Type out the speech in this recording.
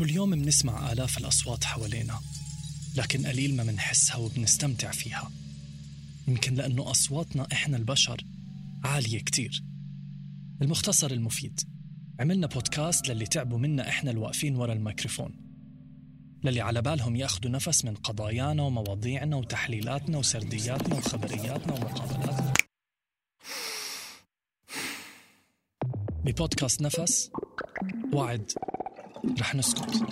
كل يوم منسمع آلاف الأصوات حوالينا لكن قليل ما منحسها وبنستمتع فيها. يمكن لأنه أصواتنا إحنا البشر عالية كتير. المختصر المفيد عملنا بودكاست للي تعبوا منا إحنا الواقفين ورا الميكروفون. للي على بالهم ياخدوا نفس من قضايانا ومواضيعنا وتحليلاتنا وسردياتنا وخبرياتنا ومقابلاتنا. ببودكاست نفس وعد. رح نسكت.